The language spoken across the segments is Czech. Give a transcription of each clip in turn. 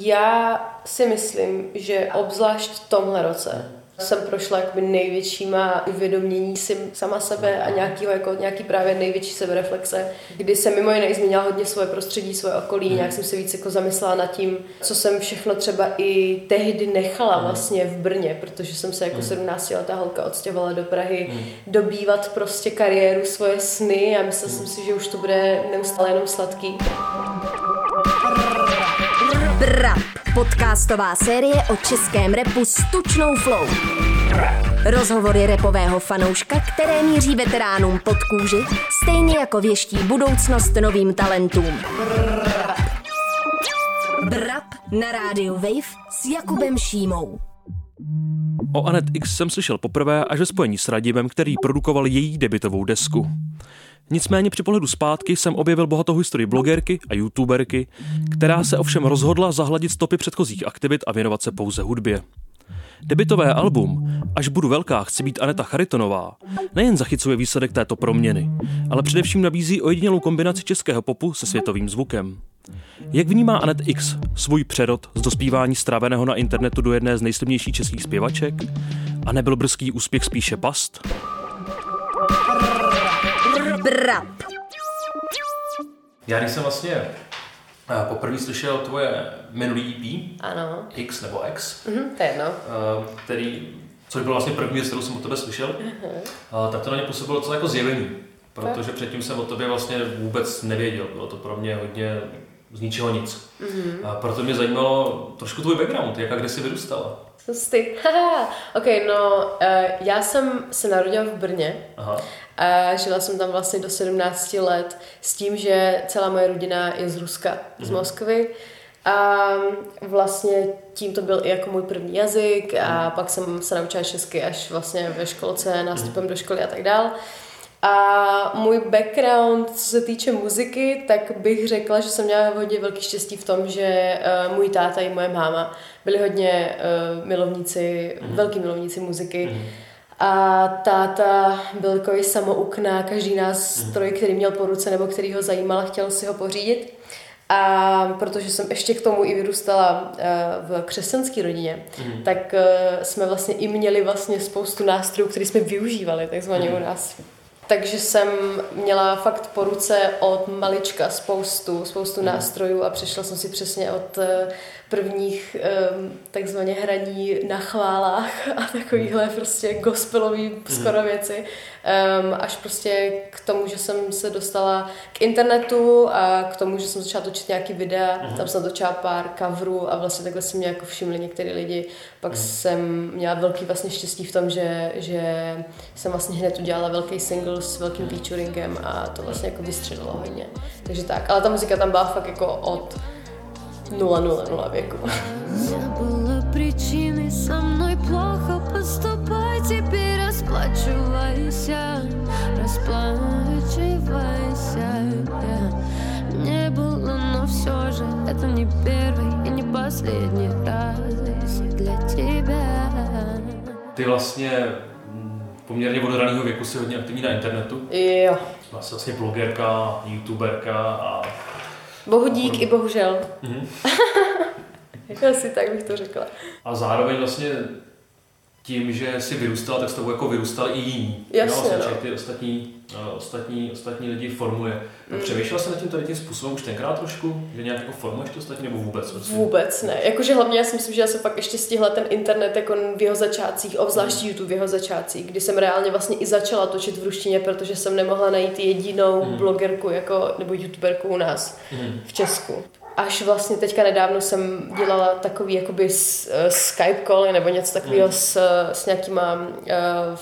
Já si myslím, že obzvlášť v tomhle roce jsem prošla jakoby největšíma uvědomění si sama sebe a nějakýho, jako nějaký právě největší sebereflexe, kdy jsem mimo jiné změnila hodně svoje prostředí, svoje okolí, nějak jsem se víc jako zamyslela nad tím, co jsem všechno třeba i tehdy nechala vlastně v Brně, protože jsem se jako 17 letá holka odstěhovala do Prahy dobývat prostě kariéru, svoje sny a myslela jsem si, že už to bude neustále jenom sladký. Brap, podcastová série o českém repu s tučnou flow. Rozhovory repového fanouška, které míří veteránům pod kůži, stejně jako věští budoucnost novým talentům. Brap na rádiu Wave s Jakubem Šímou. O Anet X jsem slyšel poprvé až ve spojení s Radimem, který produkoval její debitovou desku. Nicméně při pohledu zpátky jsem objevil bohatou historii blogerky a youtuberky, která se ovšem rozhodla zahladit stopy předchozích aktivit a věnovat se pouze hudbě. Debitové album Až budu velká, chci být Aneta Charitonová nejen zachycuje výsledek této proměny, ale především nabízí ojedinělou kombinaci českého popu se světovým zvukem. Jak vnímá Anet X svůj přerod z dospívání stráveného na internetu do jedné z nejslavnějších českých zpěvaček? A nebyl brzký úspěch spíše past? Brap. Já když jsem vlastně eh, poprvé slyšel tvoje minulý EP, Ano, X nebo X, mhm, to je jedno. eh, který, což byl vlastně první, věc, kterou jsem od tebe slyšel, eh, tak to na mě působilo celé jako zjevení, protože předtím jsem o tobě vlastně vůbec nevěděl. Bylo to pro mě hodně z ničeho nic. A proto mě zajímalo trošku tvůj background, jak a kde jsi vyrůstala. Hustý. Ok, no, uh, já jsem se narodila v Brně Aha. A žila jsem tam vlastně do 17 let s tím, že celá moje rodina je z Ruska, z Moskvy. A vlastně tím to byl i jako můj první jazyk a pak jsem se naučila česky až vlastně ve školce, nástupem do školy a tak dál. A můj background, co se týče muziky, tak bych řekla, že jsem měla hodně velký štěstí v tom, že uh, můj táta i moje máma byli hodně uh, milovníci, velký milovníci muziky. A táta byl takový samouk na každý nástroj, který měl po ruce nebo který ho zajímal chtěl si ho pořídit. A protože jsem ještě k tomu i vyrůstala uh, v křesťanské rodině, mm. tak uh, jsme vlastně i měli vlastně spoustu nástrojů, které jsme využívali takzvaně mm. u nás. Takže jsem měla fakt po ruce od malička spoustu, spoustu nástrojů a přešla jsem si přesně od eh, prvních um, takzvaně hraní na chválách a takovýhle prostě gospelový skoro věci, um, až prostě k tomu, že jsem se dostala k internetu a k tomu, že jsem začala točit nějaký videa, tam jsem točila pár coverů a vlastně takhle si mě jako všimli některý lidi. Pak jsem měla velký vlastně štěstí v tom, že, že jsem vlastně hned udělala velký single s velkým featuringem a to vlastně jako vystřelilo hodně. Takže tak, ale ta muzika tam byla fakt jako od 000 věku. Не было причины со мной плохо поступай Теперь расплачивайся, расплачивайся yeah. Не было, но все же это не первый и не последний раз для тебя Ty vlastně mm, poměrně od raného věku si hodně aktivní na internetu. Jo. Vlastně, vlastně blogerka, youtuberka a Bohu dík i bohužel. Mhm. Asi tak bych to řekla. A zároveň vlastně tím, že si vyrůstala, tak s tebou jako vyrůstali i jiní. Jasně, jo, vlastně no. ty ostatní, uh, ostatní, ostatní lidi formuje. Mm. Přemýšlela jsi nad tím tady tím způsobem už tenkrát trošku? Že nějak jako formuješ ty ostatní nebo vůbec? Vlastně? Vůbec ne. Jakože hlavně já si myslím, že já se pak ještě stihla ten internet jako v jeho začátcích, obzvlášť Mm. YouTube v jeho začátcích, kdy jsem reálně vlastně i začala točit v ruštině, protože jsem nemohla najít jedinou Mm. blogerku jako, nebo youtuberku u nás Mhm. v Česku. Až vlastně teďka nedávno jsem dělala takový jakoby s, uh, Skype call nebo něco takového Mm. s, s nějakýma uh,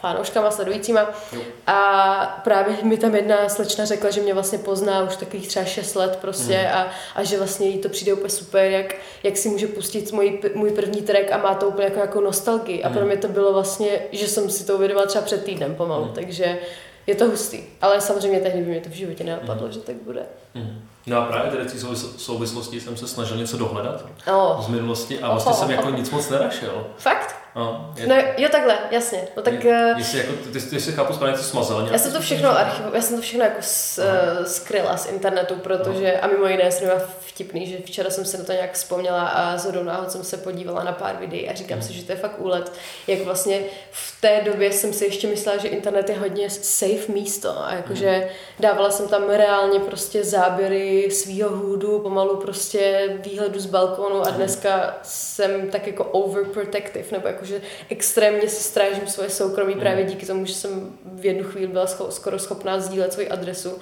fanouškama, sledujícíma. Jo. A právě mi tam jedna slečna řekla, že mě vlastně pozná už takových třeba 6 let prostě Mhm. a, a že vlastně jí to přijde úplně super, jak, jak si může pustit můj, můj první track a má to úplně jako, jako nostalgii. A Mhm. pro mě to bylo vlastně, že jsem si to uvědomila třeba před týdnem pomalu, Mhm. takže je to hustý. Ale samozřejmě tehdy by mě to v životě nenapadlo, že tak bude. Mhm. No a právě tady v té souvis- souvislosti jsem se snažil něco dohledat Oh, z minulosti a vlastně jsem jako nic moc nenašel. fakt? No, je, No jo, takhle, jasně. No tak... je, eh, jestli, jako, ty, ty, ty si chápu správně, to smazal. Já jsem to všechno archiv, já jsem to všechno jako s, uh, skryla z internetu, protože, a mimo jiné jsem měla vtipný, že včera jsem se na to nějak vzpomněla a z náhod jsem se podívala na pár videí a říkám si, že to je fakt úlet, jak vlastně v té době jsem si ještě myslela, že internet je hodně safe místo a jakože dávala jsem tam reálně prostě záběry svýho hůdu, pomalu prostě výhledu z balkónu a dneska jsem tak jako overprotective, nebo jakože extrémně si strážím svoje soukromí právě díky tomu, že jsem v jednu chvíli byla scho- skoro schopná sdílet svoji adresu.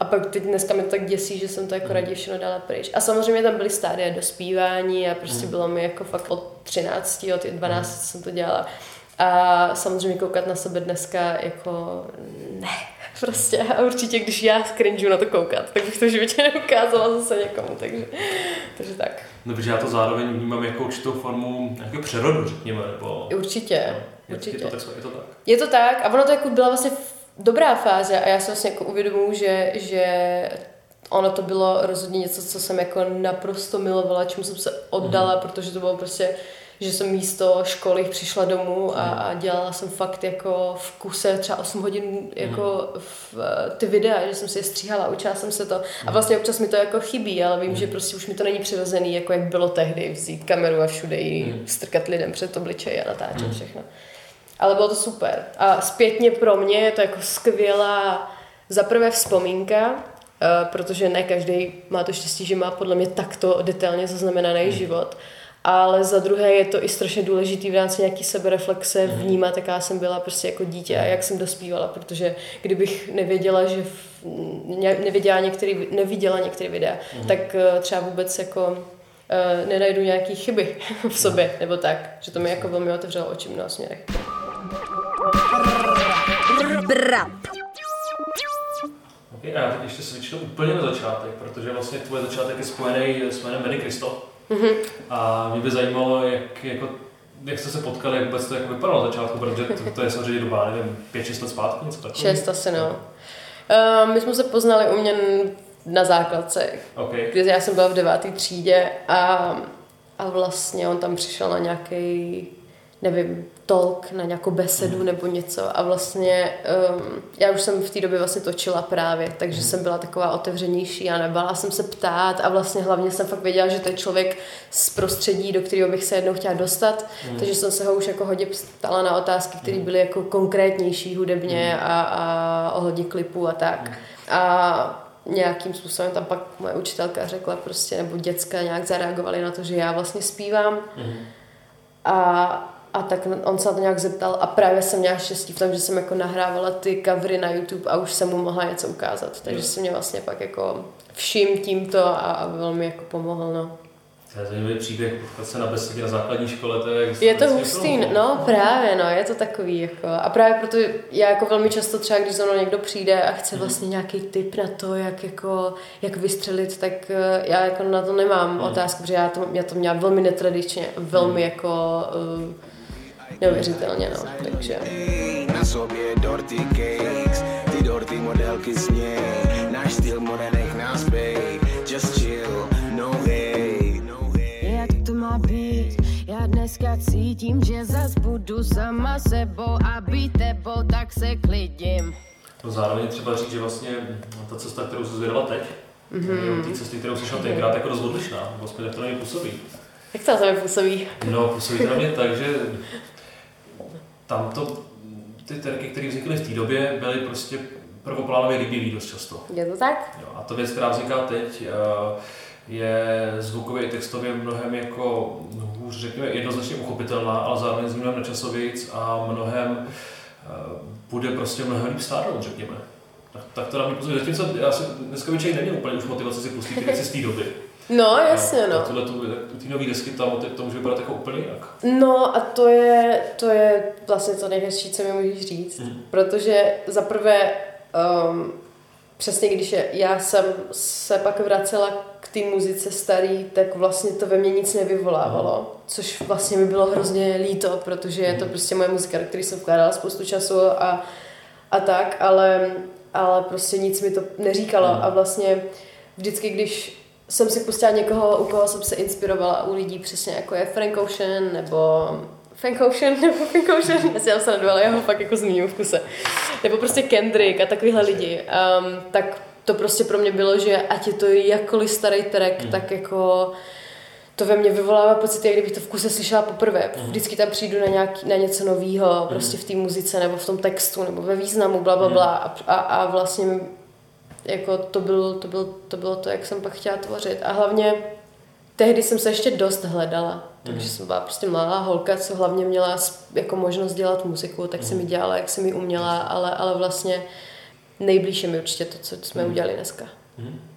A pak teď dneska mě to tak děsí, že jsem to jako raději všechno dala pryč. A samozřejmě tam byly stádia dospívání a prostě bylo mi jako fakt od 13, od 12 jsem to dělala. A samozřejmě koukat na sebe dneska jako ne, prostě a určitě, když já cringe na to koukat, tak bych to životě neukázala zase někomu, takže, takže tak. No, protože já to zároveň vnímám jako určitou formu nějakého přerodu, řekněme, nebo... Určitě, Je, je, určitě. to tak, je to tak. Je to tak a ono to jako byla vlastně dobrá fáze a já si vlastně jako uvědomuji, že, že ono to bylo rozhodně něco, co jsem jako naprosto milovala, čemu jsem se oddala, protože to bylo prostě že jsem místo školy přišla domů a, a dělala jsem fakt jako v kuse třeba 8 hodin jako v, ty videa, že jsem si je stříhala, učila jsem se to. A vlastně občas mi to jako chybí, ale vím, že prostě už mi to není přirozený, jako jak bylo tehdy, vzít kameru a všude ji strkat lidem před obličej a natáčet všechno. Ale bylo to super. A zpětně pro mě je to jako skvělá za prvé vzpomínka, eh, protože ne každý má to štěstí, že má podle mě takto detailně zaznamenaný život. Ale za druhé je to i strašně důležitý v rámci nějaký sebereflexe vnímat, jaká jsem byla prostě jako dítě a jak jsem dospívala, protože kdybych nevěděla, že v, neviděla některý, neviděla některé videa, tak eh, třeba vůbec jako eh, nenajdu nějaký chyby v sobě, nebo tak, že to mi jako velmi otevřelo oči v mnoha směrech. Brap. Okay, a já teď ještě switchnu úplně na začátek, protože vlastně tvůj začátek je spojený s jménem Benny Kristo. Mhm. A mě by zajímalo, jak, jako, jak jste se potkali, jak vůbec to jako vypadalo na začátku, protože to, to je samozřejmě doba, nevím, 5-6 let zpátky, něco takového. Šest asi, no. Uh, my jsme se poznali u mě na základce, Okay. kdy já jsem byla v deváté třídě a, a vlastně on tam přišel na nějaký, nevím, talk, na nějakou besedu nebo něco. A vlastně um, já už jsem v té době vlastně točila právě, takže jsem byla taková otevřenější a nebála jsem se ptát. A vlastně hlavně jsem fakt věděla, že to je člověk z prostředí, do kterého bych se jednou chtěla dostat, takže jsem se ho už jako hodně ptala na otázky, které byly jako konkrétnější hudebně a, a ohledně klipů a tak. A nějakým způsobem tam pak moje učitelka řekla prostě, nebo děcka nějak zareagovali na to, že já vlastně zpívám. A, a tak on se na to nějak zeptal a právě jsem měla štěstí v tom, že jsem jako nahrávala ty covery na YouTube a už jsem mu mohla něco ukázat. Takže se mě vlastně pak jako všim tímto a, a velmi jako pomohl, no. To je zajímavý příběh, potkat se na besedě na základní škole, to je... Je to hustý, film, no právě, no, je to takový jako, a právě proto já jako velmi často třeba, když za mnou někdo přijde a chce vlastně nějaký tip na to, jak jako, jak vystřelit, tak eh, já jako na to nemám otázku, protože já to, já to měla velmi netradičně, velmi jako uh, neuvěřitelně, no, takže. Na sobě dorty cakes, ty dorty modelky z něj. Náš styl more nech nás bej, just chill, no hate, no hate. Jak to má být? Já dneska cítím, že zas budu sama sebou a být tebou, tak se klidím. No zároveň třeba říct, že vlastně ta cesta, kterou jsi zvědala teď, mm-hmm. té cesty, kterou jsi šel tenkrát, jako dost odlišná, vlastně jak to na mě působí. Jak to na tebe působí? No, působí to na mě tak, že tam to, ty terky, které vznikly v té době, byly prostě prvoplánově líbivý dost často. Je to tak? Jo, a to věc, která vzniká teď, eh, je zvukově i textově mnohem jako hůř, řekněme, jednoznačně uchopitelná, ale zároveň s mnohem načasovějíc a mnohem eh, bude prostě mnohem líp stárnout, řekněme. Tak, tak to na mě působí. Zatímco já si dneska člověk neměl úplně už motivaci si pustit ty věci z té doby. No, jasně, no. A tuhle tu, ty nové desky tam to může vypadat jako úplně jinak. No a to je, to je vlastně to nejhezčí, co mi můžeš říct. Mhm. Protože za prvé, um, přesně když je, já jsem se pak vracela k té muzice starý, tak vlastně to ve mně nic nevyvolávalo. Což vlastně mi bylo hrozně líto, protože je to prostě moje muzika, do které jsem vkládala spoustu času a, a tak, ale, ale prostě nic mi to neříkalo. A vlastně vždycky, když jsem si pustila někoho, u koho jsem se inspirovala, u lidí přesně jako je Frank Ocean nebo Frank Ocean nebo Frank Ocean, já si já se ale já ho fakt jako zmíním v kuse. Nebo prostě Kendrick a takovýhle lidi. Um, tak to prostě pro mě bylo, že ať je to jakkoliv starý track, mm. tak jako to ve mně vyvolává pocit, jak kdybych to v kuse slyšela poprvé. Mm. Vždycky tam přijdu na, nějaký, na něco nového, mm. prostě v té muzice, nebo v tom textu, nebo ve významu, bla, bla, bla. A, a, a vlastně jako to, byl, to, byl, to bylo to, jak jsem pak chtěla tvořit. A hlavně tehdy jsem se ještě dost hledala. Takže jsem byla prostě malá holka, co hlavně měla jako možnost dělat muziku, tak jsem ji dělala, jak jsem ji uměla, ale, ale vlastně nejblíž je mi určitě to, co jsme udělali dneska.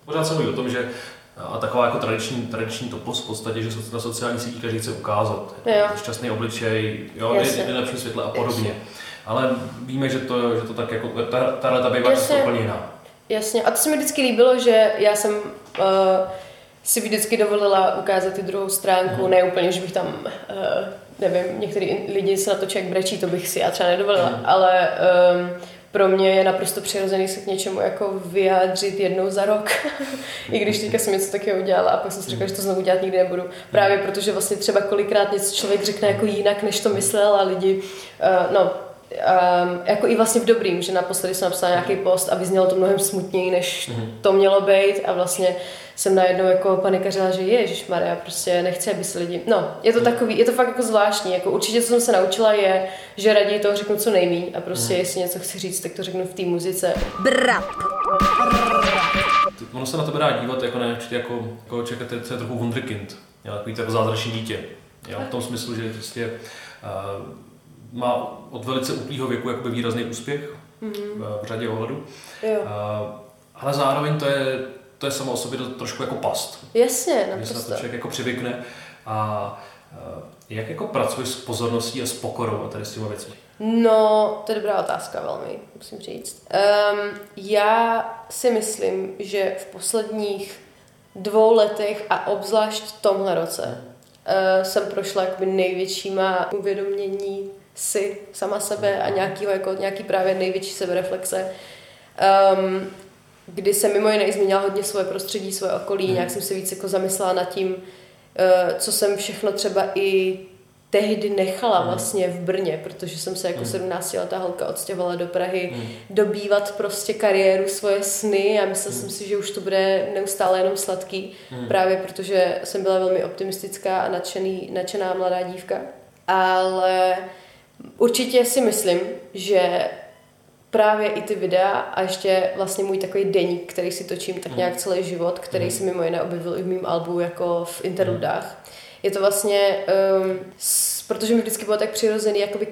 Pořád se mluví o tom, že a taková jako tradiční, tradiční topos v podstatě, že na sociální sítích každý chce ukázat. Jo. Šťastný obličej, jo, je nejlepší světle a podobně. Jasně. Ale víme, že to, že to tak jako, ta, ta, ta bývá často úplně jiná. Jasně, a to se mi vždycky líbilo, že já jsem uh, si vždycky dovolila ukázat i druhou stránku, mm. ne úplně, že bych tam, uh, nevím, některý lidi se na to člověk brečí, to bych si já třeba nedovolila, mm. ale um, pro mě je naprosto přirozený se k něčemu jako vyjádřit jednou za rok. I když teďka jsem něco takového udělala a pak jsem si řekla, že to znovu dělat nikdy nebudu. Právě protože vlastně třeba kolikrát něco člověk řekne jako jinak, než to myslel a lidi, uh, no, um, jako i vlastně v dobrým, že naposledy jsem napsala nějaký post a vyznělo to mnohem smutněji, než mhm. to mělo být a vlastně jsem najednou jako panikařila, že Ježíš Maria, prostě nechci, aby se lidi... No, je to mhm. takový, je to fakt jako zvláštní. Jako určitě, co jsem se naučila, je, že raději toho řeknu co nejmíň a prostě mm. jestli něco chci říct, tak to řeknu v té muzice. Brap. Ono se na to dá dívat jako ne, jako, jako čekat, to je trochu wunderkind, takový jako zázračné dítě. Jo, v tom smyslu, že prostě uh, má od velice útlýho věku jakoby výrazný úspěch mm-hmm. v řadě ohledů. Jo. Uh, ale zároveň to je to je samo o sobě trošku jako past. Jasně, naprosto. Že se na to člověk jako přivykne. A jak jako pracuješ s pozorností a s pokorou a tady s těma věcmi? No, to je dobrá otázka velmi, musím říct. Um, já si myslím, že v posledních dvou letech a obzvlášť v tomhle roce uh, jsem prošla jakoby největšíma uvědomění si sama sebe a nějakýho, jako, nějaký právě největší sebereflexe. Um, kdy jsem mimo jiné změnila hodně svoje prostředí, svoje okolí, hmm. nějak jsem se víc jako zamyslela nad tím, eh, co jsem všechno třeba i tehdy nechala hmm. vlastně v Brně, protože jsem se jako 17 hmm. letá holka odstěhovala do Prahy hmm. dobývat prostě kariéru, svoje sny a myslela jsem si, že už to bude neustále jenom sladký, právě protože jsem byla velmi optimistická a nadšený, nadšená mladá dívka. Ale určitě si myslím, že právě i ty videa a ještě vlastně můj takový deník, který si točím tak nějak mhm. celý život, který mm. se mimo jiné objevil i v mém albu jako v interludách. Mm. Je to vlastně, um, s, protože mi vždycky bylo tak přirozený jakoby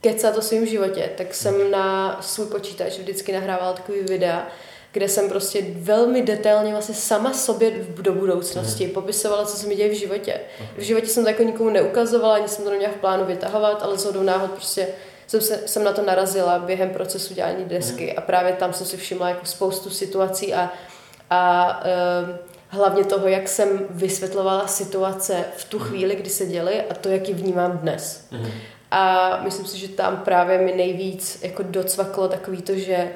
kecat o svém životě, tak jsem na svůj počítač vždycky nahrávala takový videa, kde jsem prostě velmi detailně vlastně sama sobě do budoucnosti mm. popisovala, co se mi děje v životě. V životě jsem to jako nikomu neukazovala, ani jsem to neměla v plánu vytahovat, ale zhodou náhod prostě jsem, se, jsem na to narazila během procesu dělání desky mm. a právě tam jsem si všimla jako spoustu situací a, a uh, hlavně toho, jak jsem vysvětlovala situace v tu mhm. chvíli, kdy se děly a to, jak ji vnímám dnes. Mm. A myslím si, že tam právě mi nejvíc jako docvaklo takový to, že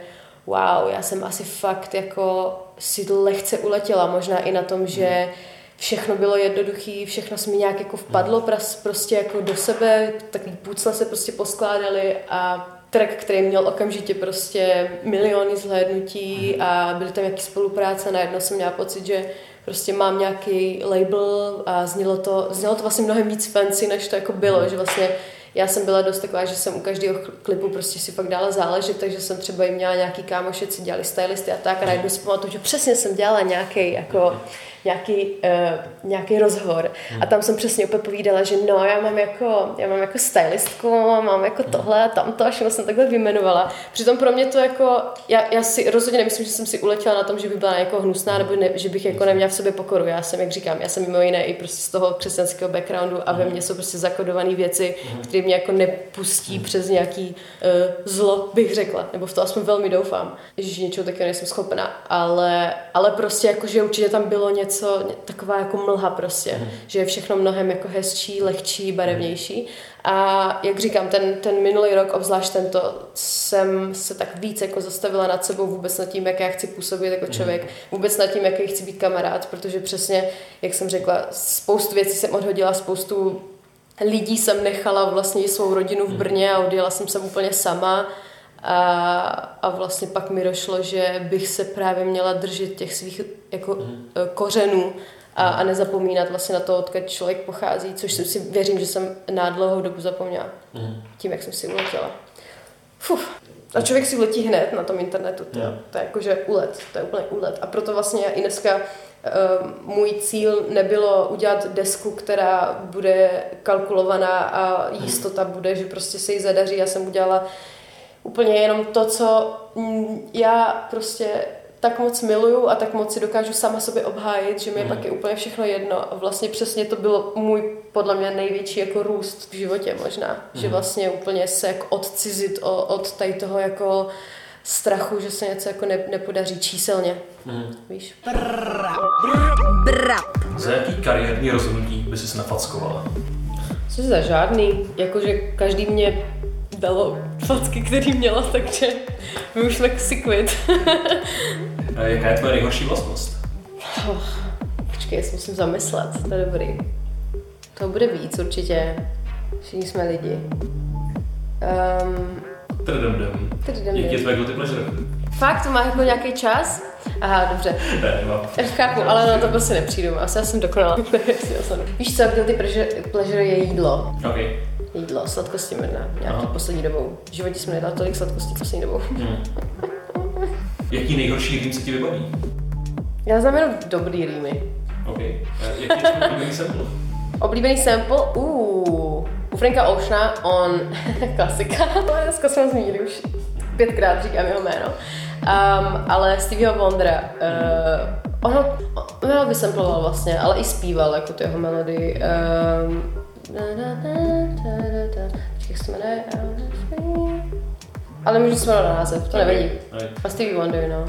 wow, já jsem asi fakt jako si lehce uletěla, možná i na tom, že mm všechno bylo jednoduché, všechno se mi nějak jako vpadlo prostě jako do sebe, takový půcla se prostě poskládali a track, který měl okamžitě prostě miliony zhlédnutí mhm. a byly tam nějaké spolupráce, najednou jsem měla pocit, že prostě mám nějaký label a znělo to, znělo to vlastně mnohem víc fancy, než to jako bylo, že vlastně já jsem byla dost taková, že jsem u každého klipu prostě si fakt dala záležet, takže jsem třeba jim měla nějaký kámoši, co dělali stylisty a tak a najednou si pamatuju, že přesně jsem dělala nějaký jako nějaký, uh, nějaký rozhovor a tam jsem přesně opět povídala, že no, já mám jako, já mám jako stylistku, mám jako tohle a tamto a všechno jsem takhle vyjmenovala. Přitom pro mě to jako, já, já si rozhodně nemyslím, že jsem si uletěla na tom, že by byla jako hnusná nebo ne, že bych jako neměla v sobě pokoru. Já jsem, jak říkám, já jsem mimo jiné i prostě z toho křesťanského backgroundu a ve mně jsou prostě zakodované věci, které mě jako nepustí přes nějaký uh, zlo, bych řekla, nebo v to aspoň velmi doufám, že něčeho takového nejsem schopná, ale, ale prostě jako, že určitě tam bylo něco taková jako mlha prostě, mm. že je všechno mnohem jako hezčí, lehčí, barevnější. A jak říkám, ten, ten minulý rok, obzvlášť tento, jsem se tak víc jako zastavila nad sebou vůbec nad tím, jak já chci působit jako člověk, mm. vůbec nad tím, jaký chci být kamarád, protože přesně, jak jsem řekla, spoustu věcí jsem odhodila, spoustu lidí jsem nechala vlastně svou rodinu v Brně a odjela jsem sem úplně sama. A, a vlastně pak mi došlo, že bych se právě měla držet těch svých jako, mm. kořenů a, a nezapomínat vlastně na to, odkud člověk pochází, což jsem si věřím, že jsem na dlouhou dobu zapomněla. Mm. Tím, jak jsem si uletěla. Fuf. A člověk si letí hned na tom internetu. To, Jo. to je jakože úlet, to je úplně úlet. A proto vlastně i dneska uh, můj cíl nebylo udělat desku, která bude kalkulovaná a jistota bude, že prostě se jí zadaří. Já jsem udělala úplně jenom to, co já prostě tak moc miluju a tak moc si dokážu sama sobě obhájit, že mi Mhm. pak je úplně všechno jedno. A vlastně přesně to byl můj, podle mě, největší jako růst v životě možná. Mhm. Že vlastně úplně se jako odcizit o- od tady toho jako strachu, že se něco jako ne, nepodaří číselně. Mhm. Víš? Brap. Za jaký kariérní rozhodnutí by si nafackovala? Co za žádný, jakože každý mě dalo facky, který měla, takže my už jsme si quit. A jaká je tvoje nejhorší vlastnost? Počkej, já se musím zamyslet, to je dobrý. To bude víc určitě. Všichni jsme lidi. Um, Trdem Trdem Jaký je tvoje guilty pleasure? fakt, to má jako nějaký čas? Aha, dobře. Ne, nemám. Chápu, ale na to prostě nepřijdu. Asi já jsem dokonala. Víš co, guilty pleasure, pleasure je jídlo. OK. Jídlo, sladkosti možná, nějaký Aha. poslední dobou. V životě jsem nedala tolik sladkostí poslední dobou. Hmm. Jaký nejhorší rým se ti vybaví? Já znám jenom dobrý rýmy. OK. Eh, Jaký je oblíbený sample? Oblíbený sample? Uh, u Franka Oceana, on, klasika, ale dneska jsme ho zmínili už pětkrát, říkám jeho jméno. Um, ale Stevieho Wondera, uh, ono, on ho vysamploval vlastně, ale i zpíval jako tu jeho melodii. Um, jak se jmenuje? Ale můžu se na název, to nevadí. Okay. A Stevie Wonder, no.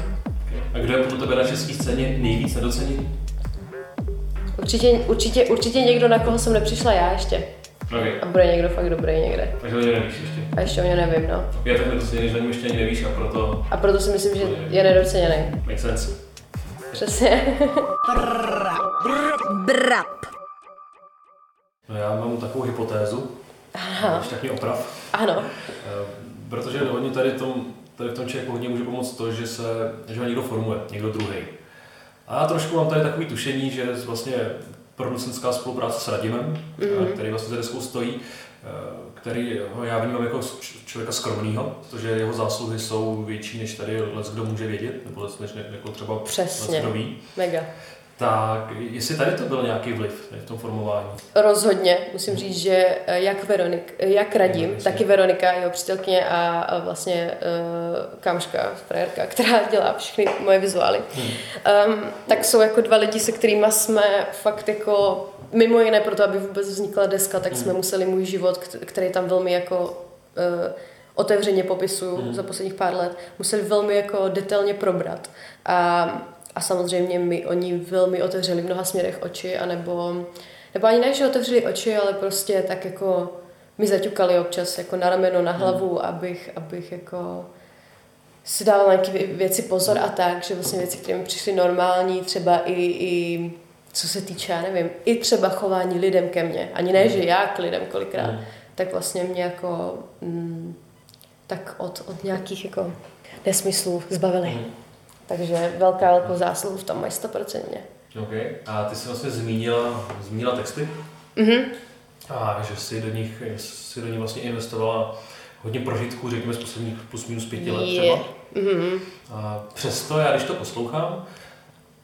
A kdo je podle tebe na české scéně nejvíc nedoceněný? Určitě, určitě, určitě někdo, na koho jsem nepřišla já ještě. OK. A bude někdo fakt dobrý někde. Takže o něm nevíš ještě. A ještě o mě nevím, no. Já tak nedoceněný, že o něm ještě ani nevíš a proto A proto si myslím, že je nedoceněný. make sense. Přesně. Brap. No já mám takovou hypotézu, Aha. když tak mě oprav. Ano. Protože hodně tady, tom, tady v tom člověku hodně může pomoct to, že se že ho někdo formuje, někdo druhý. A já trošku mám tady takový tušení, že vlastně producentská spolupráce s Radimem, mm-hmm. který vlastně za deskou stojí, eh, který ho já vnímám jako člověka skromného, protože jeho zásluhy jsou větší, než tady les kdo může vědět, nebo les, než jako třeba Přesně. les kdo ví. Mega. Tak jestli tady to byl nějaký vliv v tom formování. Rozhodně. Musím říct, že eh, jak Veronik, eh, jak Radim, Jasně. tak i Veronika, jeho přítelkyně a, vlastně uh, kámoška, frajerka, která dělá všechny moje vizuály, um, tak jsou jako dva lidi, se kterými jsme fakt jako mimo jiné proto, aby vůbec vznikla deska, tak jsme museli můj život, kt- který tam velmi jako uh, otevřeně popisuju za posledních pár let, museli velmi jako detailně probrat. A, a samozřejmě mi oni velmi otevřeli v mnoha směrech oči, anebo, nebo ani ne, že otevřeli oči, ale prostě tak jako mi zaťukali občas jako na rameno, na hlavu, abych, abych jako si dala na nějaké vě- věci pozor a tak, že vlastně věci, které mi přišly normální, třeba i, i co se týče, já nevím, i třeba chování lidem ke mně, ani ne, že já k lidem kolikrát, Mm. tak vlastně mě jako mm, tak od, od nějakých jako nesmyslů zbavili. Mm. Takže velká, velkou zásluhu v tom mají stoprocentně. Okay. A ty jsi vlastně zmínila, zmínila texty Mhm. a že jsi do nich, jsi do nich vlastně investovala hodně prožitků, řekněme z posledních plus minus pěti let třeba. Mhm. A přesto já, když to poslouchám,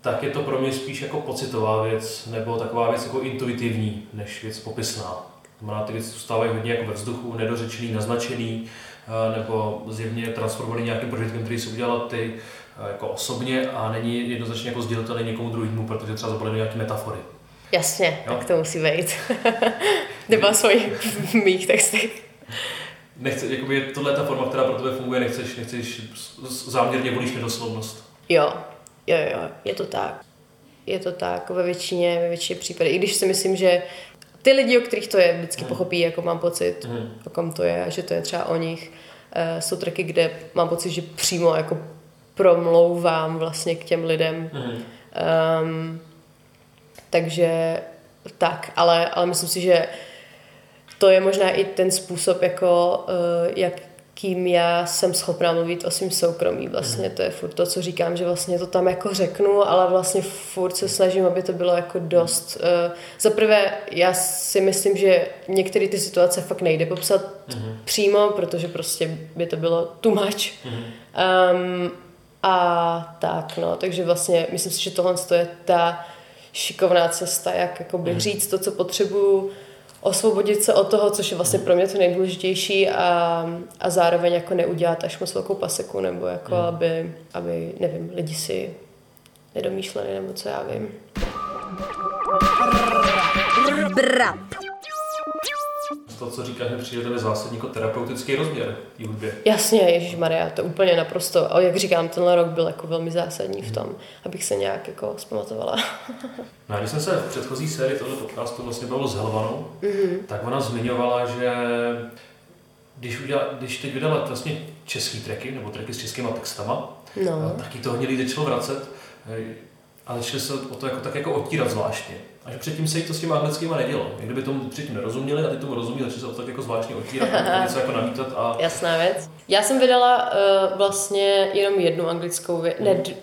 tak je to pro mě spíš jako pocitová věc, nebo taková věc jako intuitivní, než věc popisná. Znamená, ty věci zůstávají hodně jako ve vzduchu, nedořečený, naznačený, eh, nebo zjevně transformovaný nějakým prožitkem, který si udělala ty eh, jako osobně a není jednoznačně jako sdělitelný někomu druhému, protože třeba zapadly do nějaké metafory. Jasně, Jo. tak to musí být. Nebo v mých textech. Nechce, jakoby tohle je ta forma, která pro tebe funguje, nechceš, nechceš záměrně volíš nedoslovnost. Jo, jo, jo, je to tak. Je to tak ve většině, ve většině případů. I když si myslím, že ty lidi, o kterých to je, vždycky pochopí, jako mám pocit, Mhm. o kom to je a že to je třeba o nich. Eh, Jsou tracky, kde mám pocit, že přímo jako promlouvám vlastně k těm lidem. Mhm. Um, takže tak, ale, ale myslím si, že to je možná i ten způsob, jako, uh, jakým já jsem schopná mluvit o svým soukromí. Vlastně to je furt to, co říkám, že vlastně to tam jako řeknu, ale vlastně furt se snažím, aby to bylo jako dost. Uh, Za prvé, já si myslím, že některé ty situace fakt nejde popsat mm-hmm. přímo, protože prostě by to bylo too much. Mm-hmm. Um, a tak, no, takže vlastně myslím si, že tohle je ta šikovná cesta, jak jakoby mm. říct to, co potřebuju, osvobodit se od toho, což je vlastně pro mě to nejdůležitější a, a zároveň jako neudělat až moc velkou paseku, nebo jako mm. aby, aby, nevím, lidi si nedomýšleli, nebo co já vím. Brap. To, co říkáš, mi přijde tebe zásadní jako terapeutický rozměr v hudbě. Jasně, Ježíš Maria, to úplně naprosto. A jak říkám, tenhle rok byl jako velmi zásadní v tom, abych se nějak jako zpamatovala. No a když jsem se v předchozí sérii tohle podcastu vlastně bavil s Helvanou, mm-hmm. tak ona zmiňovala, že když, udělala, když teď vydala vlastně český tracky, nebo tracky s českýma textama, No. taky to hodně lidi začalo vracet, ale začali se o to jako, tak jako otírat zvláštně. A že předtím se jí to s těma anglickýma nedělo. Jak kdyby tomu předtím nerozuměli a ty tomu rozuměli, začali se o to tak jako zvláštně otírat a něco jako namítat a Jasná věc. Já jsem vydala uh, vlastně jenom jednu anglickou věc, ne, d-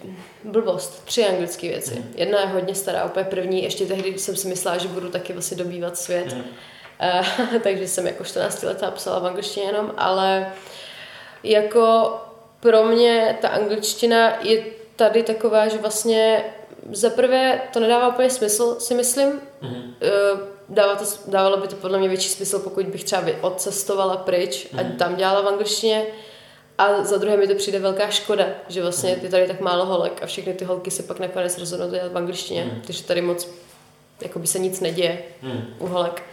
blbost, tři anglické věci. Jedna je hodně stará, úplně první, ještě tehdy jsem si myslela, že budu taky vlastně dobývat svět. Uh, takže jsem jako 14 letá psala v angličtině jenom, ale jako pro mě ta angličtina je tady taková, že vlastně za prvé to nedává úplně smysl, si myslím. Mm-hmm. Dává to, dávalo by to podle mě větší smysl, pokud bych třeba odcestovala pryč a tam dělala v angličtině. A za druhé mi to přijde velká škoda, že vlastně je tady tak málo holek a všechny ty holky se pak nakonec rozhodnou dělat v angličtině, Mhm. takže tady moc jakoby se nic neděje Hmm. u holek.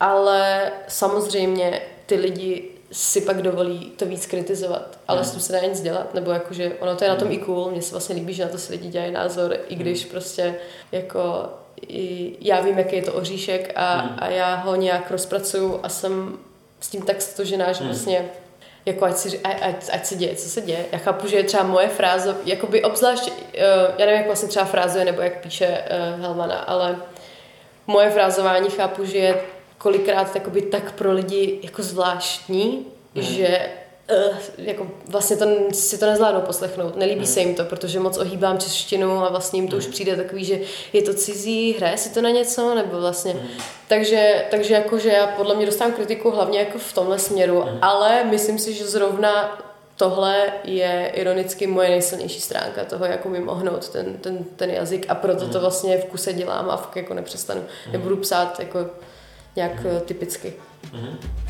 Ale samozřejmě ty lidi si pak dovolí to víc kritizovat, ale s tím se dá nic dělat, nebo jakože ono to je na tom i cool, mně se vlastně líbí, že na to si lidi dělají názor, i když prostě jako i já vím, jaký je to oříšek a, a já ho nějak rozpracuju a jsem s tím tak stožená, že vlastně jako ať, si, ať, ať, ať se děje, co se děje. Já chápu, že je třeba moje fráze, jakoby obzvlášť, uh, já nevím, jak vlastně třeba frázuje, nebo jak píše uh, Helmana, ale moje frázování chápu, že je kolikrát takoby tak pro lidi jako zvláštní, mm. že uh, jako vlastně to, si to nezvládnou poslechnout. Nelíbí mm. se jim to, protože moc ohýbám češtinu a vlastně jim to už přijde takový, že je to cizí, hraje si to na něco, nebo vlastně. Mm. Takže, takže jakože já podle mě dostávám kritiku hlavně jako v tomhle směru, mm. ale myslím si, že zrovna tohle je ironicky moje nejsilnější stránka toho, jako mi mohnout ten, ten, ten jazyk a proto to vlastně v kuse dělám a fakt jako nepřestanu. Nebudu psát jako nějak eh, typicky.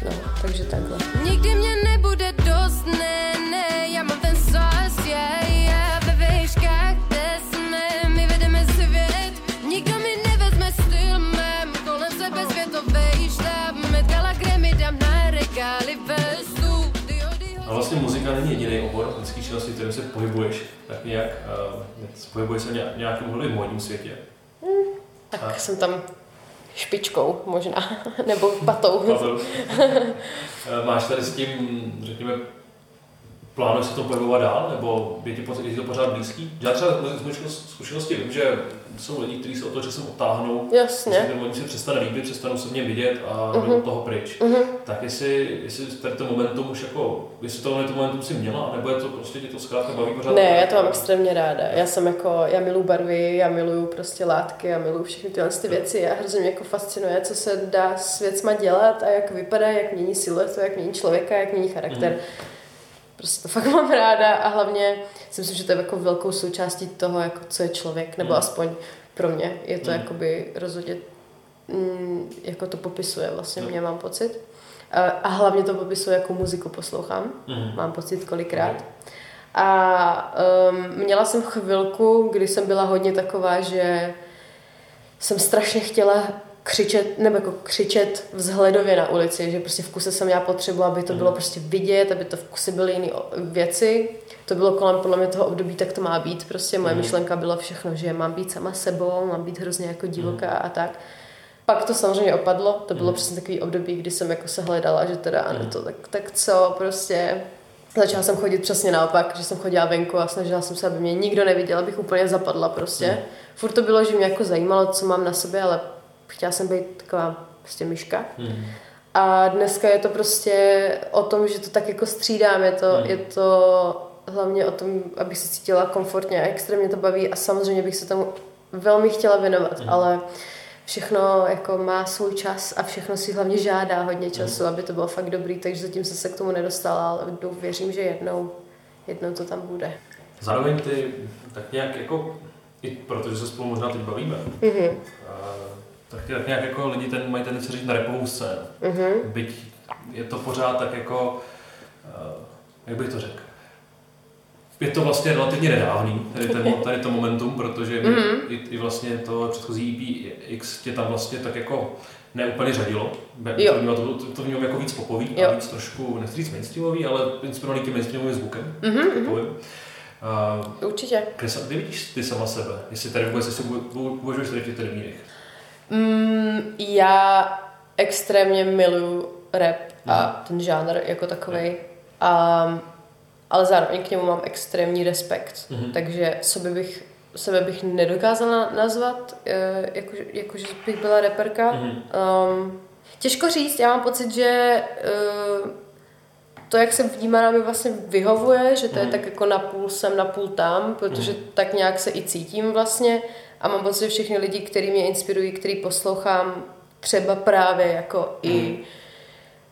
No, takže takhle. Nikdy mě nebude dost, ne, ne, já mám ten sas, yeah, yeah, ve výškách, kde jsme, my vedeme svět, nikdo mi nevezme styl mém, kolem sebe světovej štáb, metkala, kde mi dám na regály ve studio, A vlastně muzika není jediný obor lidské činnosti, kterým se pohybuješ tak nějak, uh, pohybuješ se v nějak- nějakém módním světě. Tak jsem tam špičkou možná, nebo patou. Eh, Máš tady s tím, řekněme, plánuješ se to pohybovat dál, nebo je ti, pořád- je ti to pořád blízký? Já třeba z zkušenosti vím, že jsou lidi, kteří se o to časem odtáhnou, Jasně. Prostě ten oni se přestane líbit, přestanou se v něm vidět a jdou od toho pryč. Tak jestli, jestli tady to momentum už jako, jestli tohle to momentum si měla, nebo je to prostě tě to zkrátka baví pořád? Ne, já to mám extrémně ráda. Já jsem jako, já miluji barvy, já miluju prostě látky, já miluju všechny tyhle ty věci. Já hrozně mě jako fascinuje, co se dá s věcma dělat a jak vypadá, jak mění siluetu, jak mění člověka, jak mění charakter. Prostě to fakt mám ráda a hlavně si myslím, že to je jako velkou součástí toho, jako co je člověk, nebo aspoň pro mě je to jakoby rozhodně mm, jako to popisuje vlastně mě, mám pocit. A, a hlavně to popisuje, jako muziku poslouchám, Mhm. mám pocit kolikrát. A um, měla jsem chvilku, kdy jsem byla hodně taková, že jsem strašně chtěla křičet, nebo jako křičet vzhledově na ulici, že prostě v kuse jsem měla potřebu, aby to bylo prostě vidět, aby to v kuse byly jiné věci. To bylo kolem podle mě toho období, tak to má být. Prostě moje myšlenka byla všechno, že mám být sama sebou, mám být hrozně jako divoká a tak. Pak to samozřejmě opadlo, to bylo přesně takový období, kdy jsem jako se hledala, že teda ano, to tak, tak co, prostě Začala jsem chodit přesně naopak, že jsem chodila venku a snažila jsem se, aby mě nikdo neviděl, abych úplně zapadla prostě. Furt to bylo, že mě jako zajímalo, co mám na sobě, ale chtěla jsem být taková prostě myška. A dneska je to prostě o tom, že to tak jako střídám, je to, je to hlavně o tom, abych se cítila komfortně a extrémně to baví. A samozřejmě bych se tomu velmi chtěla věnovat, ale všechno jako má svůj čas a všechno si hlavně žádá hodně času, aby to bylo fakt dobrý, takže zatím jsem se k tomu nedostala, ale věřím, že jednou, jednou to tam bude. Zároveň ty tak nějak jako, i protože se spolu možná teď bavíme, Mhm. a, tak tak nějak jako lidi ten, mají tendenci říct na repovou scénu. Mhm. Byť je to pořád tak jako, a, jak bych to řekl, je to vlastně relativně nedávný, tady, ten, tady to momentum, protože Mhm. i, i vlastně to předchozí EP X tě tam vlastně tak jako neúplně řadilo. Jo. To, to, to, to mělo jako víc popový Jo. a víc trošku, nechci říct mainstreamový, ale inspirovaný tím mainstreamovým zvukem. Mhm, tak povím. A, Určitě. kde, kde vidíš ty sama sebe? Jestli tady vůbec jestli uvažuješ tady v těchto termínech? Mm, já extrémně miluju rap a ten žánr jako takový. A, ale zároveň k němu mám extrémní respekt. Mhm. Takže sebe bych, sebe bych nedokázala nazvat, eh, jako, jako že bych byla reperka. Mhm. Um, těžko říct, já mám pocit, že uh, to, jak jsem vnímána, mi vlastně vyhovuje, že to je Mhm. tak jako napůl sem, napůl tam, protože tak nějak se i cítím vlastně a mám pocit, že všechny lidi, kteří mě inspirují, který poslouchám, třeba právě jako i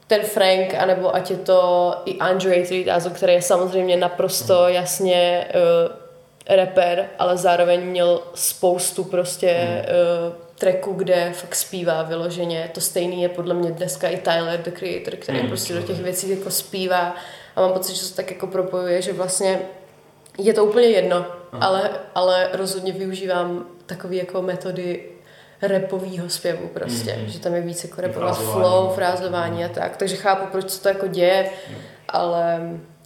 ten Frank, anebo ať je to i Andre 3000, který je samozřejmě naprosto jasně uh, rapper, ale zároveň měl spoustu prostě uh, tracků, kde fakt zpívá vyloženě. To stejný je podle mě dneska i Tyler, the Creator, který Mm, prostě do těch věcí jako zpívá. A mám pocit, že se tak jako propojuje, že vlastně je to úplně jedno, ale, ale rozhodně využívám takové jako metody repového zpěvu prostě, Mhm. že tam je víc jako repová flow, frázování a tak, takže chápu, proč se to jako děje, ale,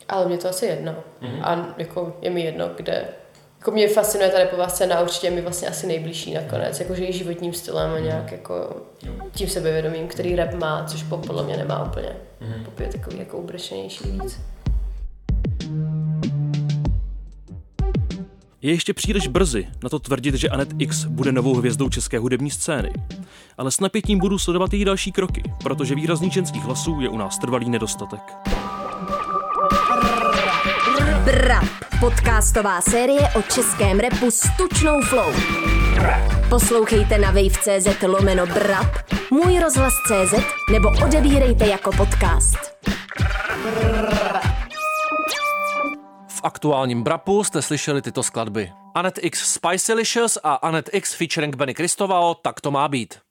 ale mě to asi jedno Mhm. a jako je mi jedno, kde jako mě fascinuje ta repová scéna určitě je mi vlastně asi nejbližší nakonec, jakože i životním stylem a nějak jako tím sebevědomím, který rap má, což pop podle mě nemá úplně. Mhm. Pop je takový jako ubrečenější víc. Je ještě příliš brzy na to tvrdit, že Anet X bude novou hvězdou české hudební scény. Ale s napětím budu sledovat její další kroky, protože výrazných ženských hlasů je u nás trvalý nedostatek. Brap, podcastová série o českém repu s tučnou flow. Poslouchejte na wave.cz lomeno Brap, můj rozhlas.cz nebo odebírejte jako podcast. V aktuálním Brapu jste slyšeli tyto skladby. Anet X Spicylicious a Anet X featuring Benny Kristoval, tak to má být.